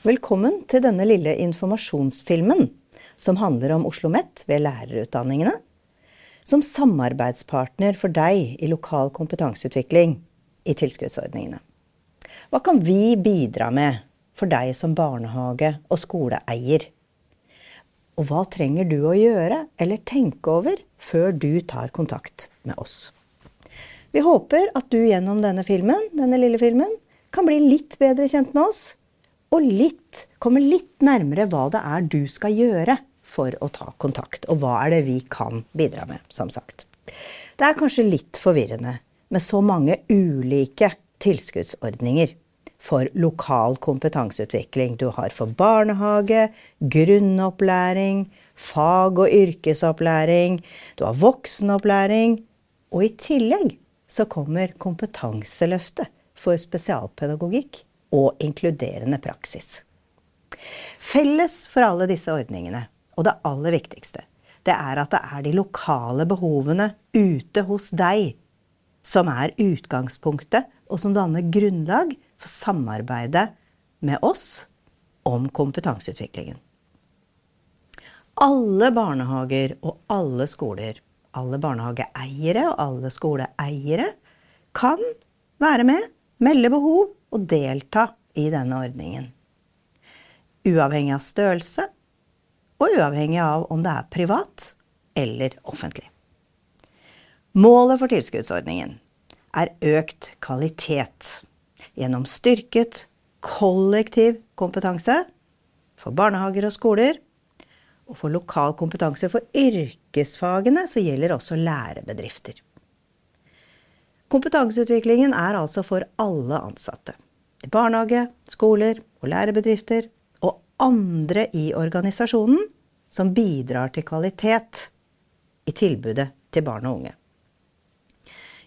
Velkommen til denne lille informasjonsfilmen som handler om Oslo OsloMet ved lærerutdanningene, som samarbeidspartner for deg i lokal kompetanseutvikling i tilskuddsordningene. Hva kan vi bidra med for deg som barnehage- og skoleeier? Og hva trenger du å gjøre eller tenke over før du tar kontakt med oss? Vi håper at du gjennom denne filmen, denne lille filmen kan bli litt bedre kjent med oss og litt, komme litt nærmere hva det er du skal gjøre for å ta kontakt. Og hva er det vi kan bidra med, som sagt. Det er kanskje litt forvirrende med så mange ulike tilskuddsordninger for lokal kompetanseutvikling. Du har for barnehage, grunnopplæring, fag- og yrkesopplæring, du har voksenopplæring, og i tillegg så kommer Kompetanseløftet for spesialpedagogikk og inkluderende praksis. Felles for alle disse ordningene, og det aller viktigste, det er at det er de lokale behovene ute hos deg som er utgangspunktet, og som danner grunnlag for samarbeidet med oss om kompetanseutviklingen. Alle barnehager og alle skoler, alle barnehageeiere og alle skoleeiere, kan være med, melde behov og delta i denne ordningen. Uavhengig av størrelse, og uavhengig av om det er privat eller offentlig. Målet for tilskuddsordningen er økt kvalitet gjennom styrket kollektiv kompetanse for barnehager og skoler. Og for lokal kompetanse for yrkesfagene så gjelder også lærebedrifter. Kompetanseutviklingen er altså for alle ansatte. I barnehage, skoler og lærebedrifter, og andre i organisasjonen som bidrar til kvalitet i tilbudet til barn og unge.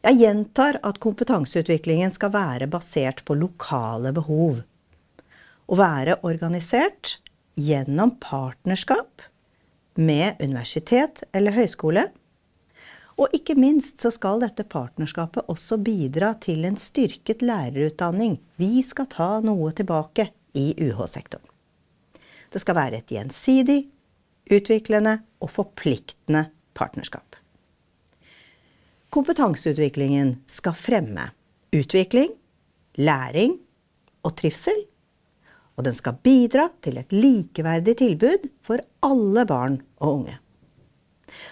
Jeg gjentar at kompetanseutviklingen skal være basert på lokale behov. Og være organisert gjennom partnerskap med universitet eller høyskole og ikke minst så skal dette partnerskapet også bidra til en styrket lærerutdanning. Vi skal ta noe tilbake i UH-sektoren. Det skal være et gjensidig, utviklende og forpliktende partnerskap. Kompetanseutviklingen skal fremme utvikling, læring og trivsel. Og den skal bidra til et likeverdig tilbud for alle barn og unge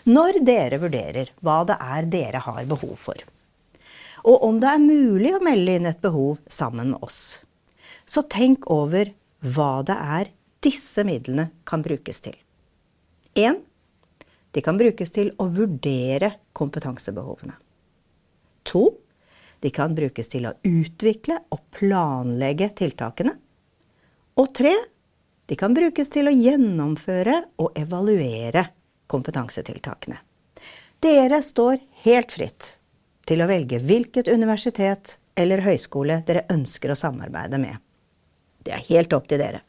når dere vurderer hva det er dere har behov for. Og om det er mulig å melde inn et behov sammen med oss. Så tenk over hva det er disse midlene kan brukes til. 1. De kan brukes til å vurdere kompetansebehovene. 2. De kan brukes til å utvikle og planlegge tiltakene. Og 3. De kan brukes til å gjennomføre og evaluere kompetansetiltakene. Dere står helt fritt til å velge hvilket universitet eller høyskole dere ønsker å samarbeide med. Det er helt opp til dere.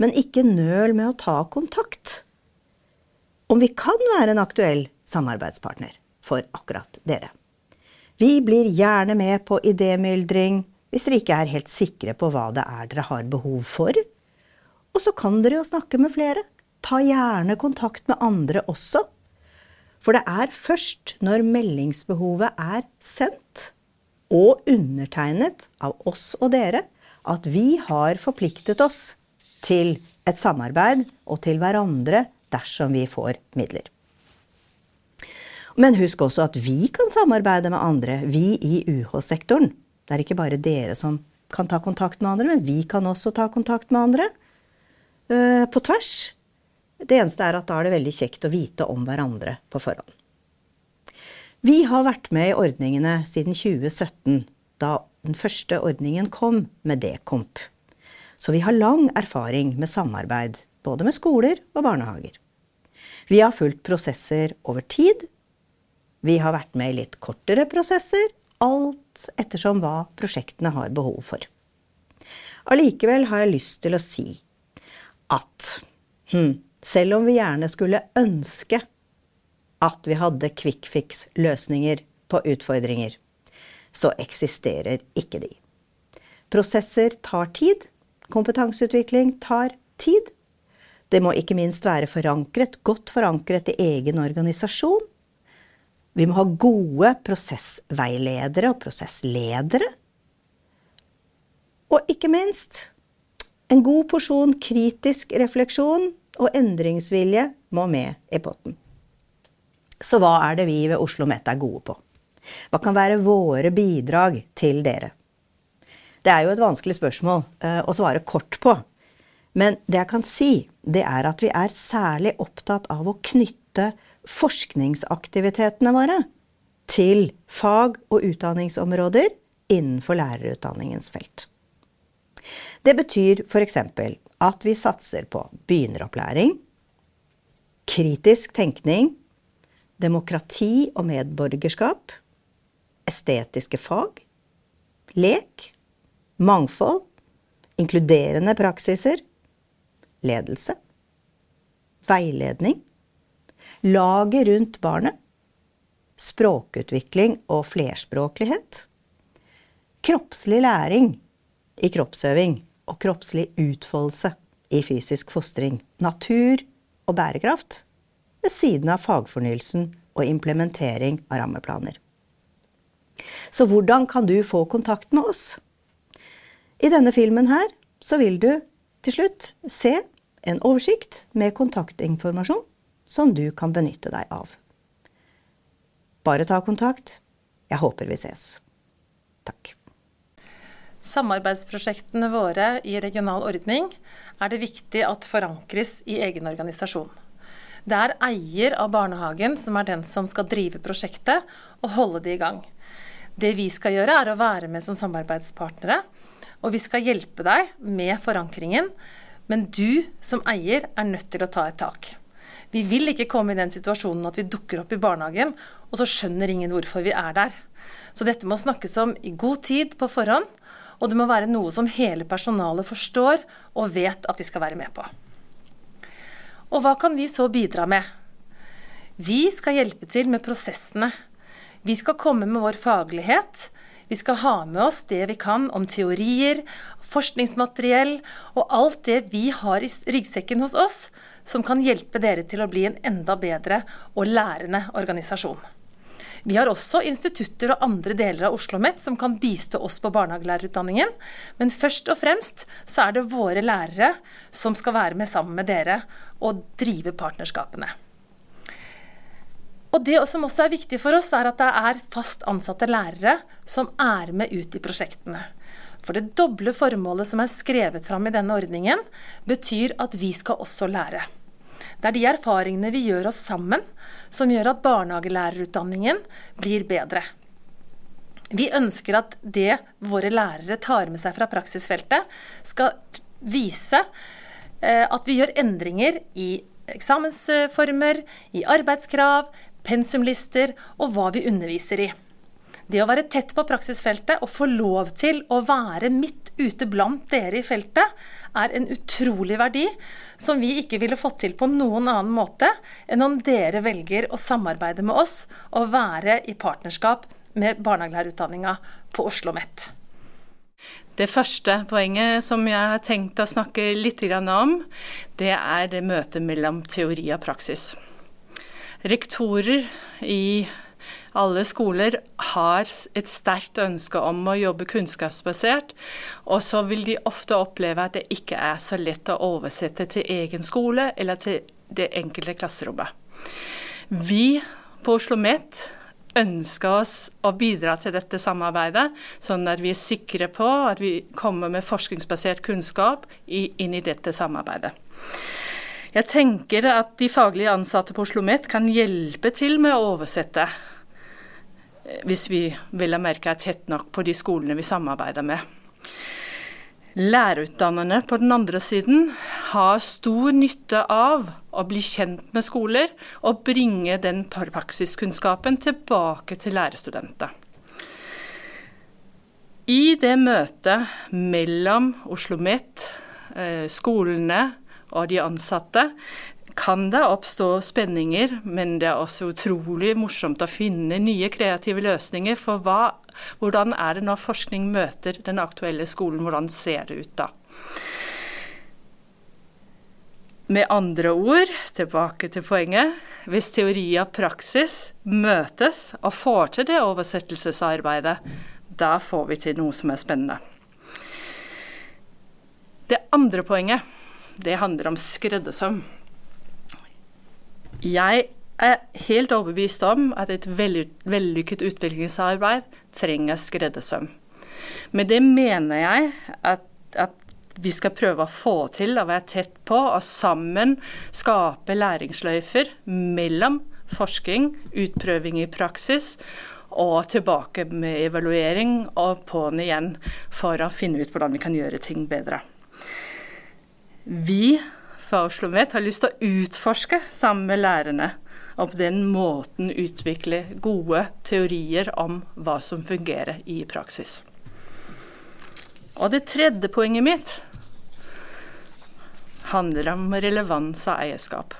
Men ikke nøl med å ta kontakt om vi kan være en aktuell samarbeidspartner for akkurat dere. Vi blir gjerne med på idémyldring hvis dere ikke er helt sikre på hva det er dere har behov for. Og så kan dere jo snakke med flere ta gjerne kontakt med andre også. For det er først når meldingsbehovet er sendt og undertegnet av oss og dere, at vi har forpliktet oss til et samarbeid og til hverandre dersom vi får midler. Men husk også at vi kan samarbeide med andre, vi i UH-sektoren. Det er ikke bare dere som kan ta kontakt med andre, men vi kan også ta kontakt med andre uh, på tvers. Det eneste er at da er det veldig kjekt å vite om hverandre på forhånd. Vi har vært med i ordningene siden 2017, da den første ordningen kom med Dekomp. Så vi har lang erfaring med samarbeid, både med skoler og barnehager. Vi har fulgt prosesser over tid. Vi har vært med i litt kortere prosesser, alt ettersom hva prosjektene har behov for. Allikevel har jeg lyst til å si at hm, selv om vi gjerne skulle ønske at vi hadde quick fix-løsninger på utfordringer, så eksisterer ikke de. Prosesser tar tid, kompetanseutvikling tar tid. Det må ikke minst være forankret, godt forankret i egen organisasjon. Vi må ha gode prosessveiledere og prosessledere. Og ikke minst en god porsjon kritisk refleksjon og endringsvilje må med i potten. Så hva er det vi ved Oslo OsloMet er gode på? Hva kan være våre bidrag til dere? Det er jo et vanskelig spørsmål eh, å svare kort på. Men det jeg kan si, det er at vi er særlig opptatt av å knytte forskningsaktivitetene våre til fag- og utdanningsområder innenfor lærerutdanningens felt. Det betyr f.eks. at vi satser på begynneropplæring, kritisk tenkning, demokrati og medborgerskap, estetiske fag, lek, mangfold, inkluderende praksiser, ledelse, veiledning, laget rundt barnet, språkutvikling og flerspråklighet, kroppslig læring i kroppsøving og kroppslig utfoldelse i fysisk fostring, natur og bærekraft, ved siden av fagfornyelsen og implementering av rammeplaner. Så hvordan kan du få kontakt med oss? I denne filmen her så vil du til slutt se en oversikt med kontaktinformasjon som du kan benytte deg av. Bare ta kontakt. Jeg håper vi ses. Takk. Samarbeidsprosjektene våre i regional ordning er det viktig at forankres i egen organisasjon. Det er eier av barnehagen som er den som skal drive prosjektet og holde det i gang. Det vi skal gjøre, er å være med som samarbeidspartnere. Og vi skal hjelpe deg med forankringen, men du som eier er nødt til å ta et tak. Vi vil ikke komme i den situasjonen at vi dukker opp i barnehagen, og så skjønner ingen hvorfor vi er der. Så dette må snakkes om i god tid på forhånd, og det må være noe som hele personalet forstår og vet at de skal være med på. Og hva kan vi så bidra med? Vi skal hjelpe til med prosessene. Vi skal komme med vår faglighet. Vi skal ha med oss det vi kan om teorier, forskningsmateriell og alt det vi har i ryggsekken hos oss, som kan hjelpe dere til å bli en enda bedre og lærende organisasjon. Vi har også institutter og andre deler av Oslo OsloMet som kan bistå oss på barnehagelærerutdanningen. Men først og fremst så er det våre lærere som skal være med sammen med dere og drive partnerskapene. Og Det som også er viktig for oss, er at det er fast ansatte lærere som er med ut i prosjektene. For det doble formålet som er skrevet fram i denne ordningen, betyr at vi skal også lære. Det er de erfaringene vi gjør oss sammen, som gjør at barnehagelærerutdanningen blir bedre. Vi ønsker at det våre lærere tar med seg fra praksisfeltet, skal vise eh, at vi gjør endringer i eksamensformer, i arbeidskrav, pensumlister og hva vi underviser i. Det å være tett på praksisfeltet og få lov til å være midt ute blant dere i feltet, er en utrolig verdi som vi ikke ville fått til på noen annen måte enn om dere velger å samarbeide med oss og være i partnerskap med barnehagelærerutdanninga på Oslo OsloMet. Det første poenget som jeg har tenkt å snakke litt om, det er det møtet mellom teori og praksis. Rektorer i alle skoler har et sterkt ønske om å jobbe kunnskapsbasert, og så vil de ofte oppleve at det ikke er så lett å oversette til egen skole eller til det enkelte klasserommet. Vi på Oslo OsloMet ønsker oss å bidra til dette samarbeidet, sånn at vi er sikre på at vi kommer med forskningsbasert kunnskap inn i dette samarbeidet. Jeg tenker at de faglige ansatte på Oslo OsloMet kan hjelpe til med å oversette hvis vi vil merke er tett nok på de skolene vi samarbeider med. Lærerutdannerne på den andre siden har stor nytte av å bli kjent med skoler og bringe den praksiskunnskapen tilbake til lærerstudentene. I det møtet mellom Oslo OsloMet, eh, skolene og de ansatte, kan det oppstå spenninger, men det er også utrolig morsomt å finne nye kreative løsninger. For hva, hvordan er det når forskning møter den aktuelle skolen, hvordan ser det ut da? Med andre ord, tilbake til poenget, hvis teori og praksis møtes og får til det oversettelsesarbeidet, da får vi til noe som er spennende. Det andre poenget, det handler om skreddersøm. Jeg er helt overbevist om at et vellykket utviklingsarbeid trenger skreddersøm. Med det mener jeg at, at vi skal prøve å få til å være tett på og sammen skape læringsløyfer mellom forskning, utprøving i praksis og tilbake med evaluering og på'n igjen for å finne ut hvordan vi kan gjøre ting bedre. Vi fra Oslo OsloMet har lyst til å utforske sammen med lærerne og på den måten utvikle gode teorier om hva som fungerer i praksis. Og det tredje poenget mitt handler om relevans av eierskap.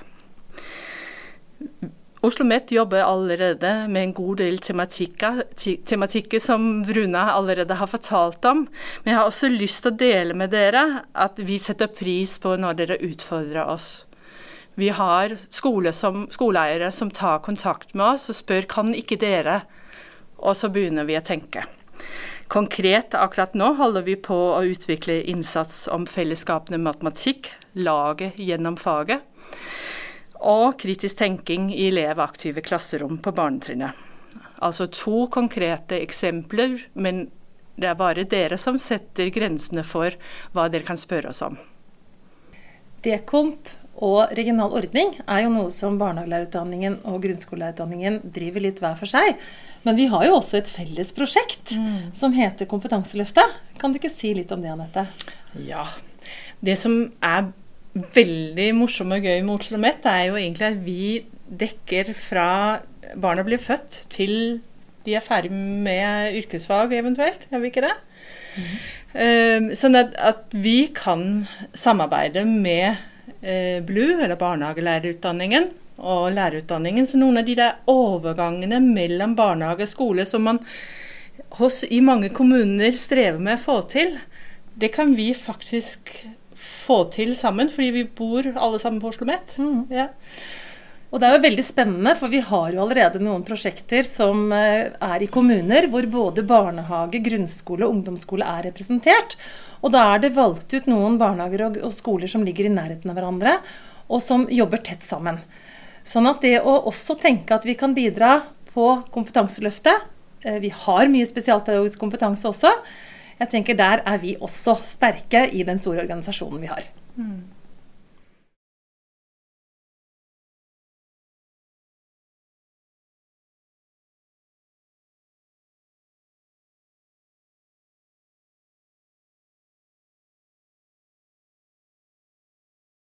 Oslo Met jobber allerede med en god del tematikker, tematikker som Bruna allerede har fortalt om. Men jeg har også lyst til å dele med dere at vi setter pris på når dere utfordrer oss. Vi har skole som, skoleeiere som tar kontakt med oss og spør kan ikke dere, og så begynner vi å tenke. Konkret akkurat nå holder vi på å utvikle innsats om fellesskapene matematikk, laget gjennom faget, og kritisk tenking i elevaktive klasserom på barnetrinnet. Altså to konkrete eksempler, men det er bare dere som setter grensene for hva dere kan spørre oss om. Dekomp og regional ordning er jo noe som barnehagelærerutdanningen og grunnskolelærerutdanningen driver litt hver for seg. Men vi har jo også et felles prosjekt mm. som heter Kompetanseløftet. Kan du ikke si litt om det, Anette? Ja. Det som er veldig morsomme og gøy med Oslo Met, er jo egentlig at vi dekker fra barna blir født til de er ferdig med yrkesfag eventuelt. Er vi ikke det? Mm. Sånn at, at, vi kan samarbeide med uh, BLU, eller barnehagelærerutdanningen, og lærerutdanningen. Så noen av de der overgangene mellom barnehage og skole som man hos, i mange kommuner strever med å få til, det kan vi faktisk få til sammen, fordi vi bor alle sammen på Oslo Met. Mm. Ja. Og det er jo veldig spennende, for vi har jo allerede noen prosjekter som eh, er i kommuner hvor både barnehage, grunnskole og ungdomsskole er representert. Og da er det valgt ut noen barnehager og skoler som ligger i nærheten av hverandre, og som jobber tett sammen. Sånn at det å også tenke at vi kan bidra på kompetanseløftet eh, Vi har mye spesialpedagogisk kompetanse også. Jeg tenker Der er vi også sterke i den store organisasjonen vi har. Mm.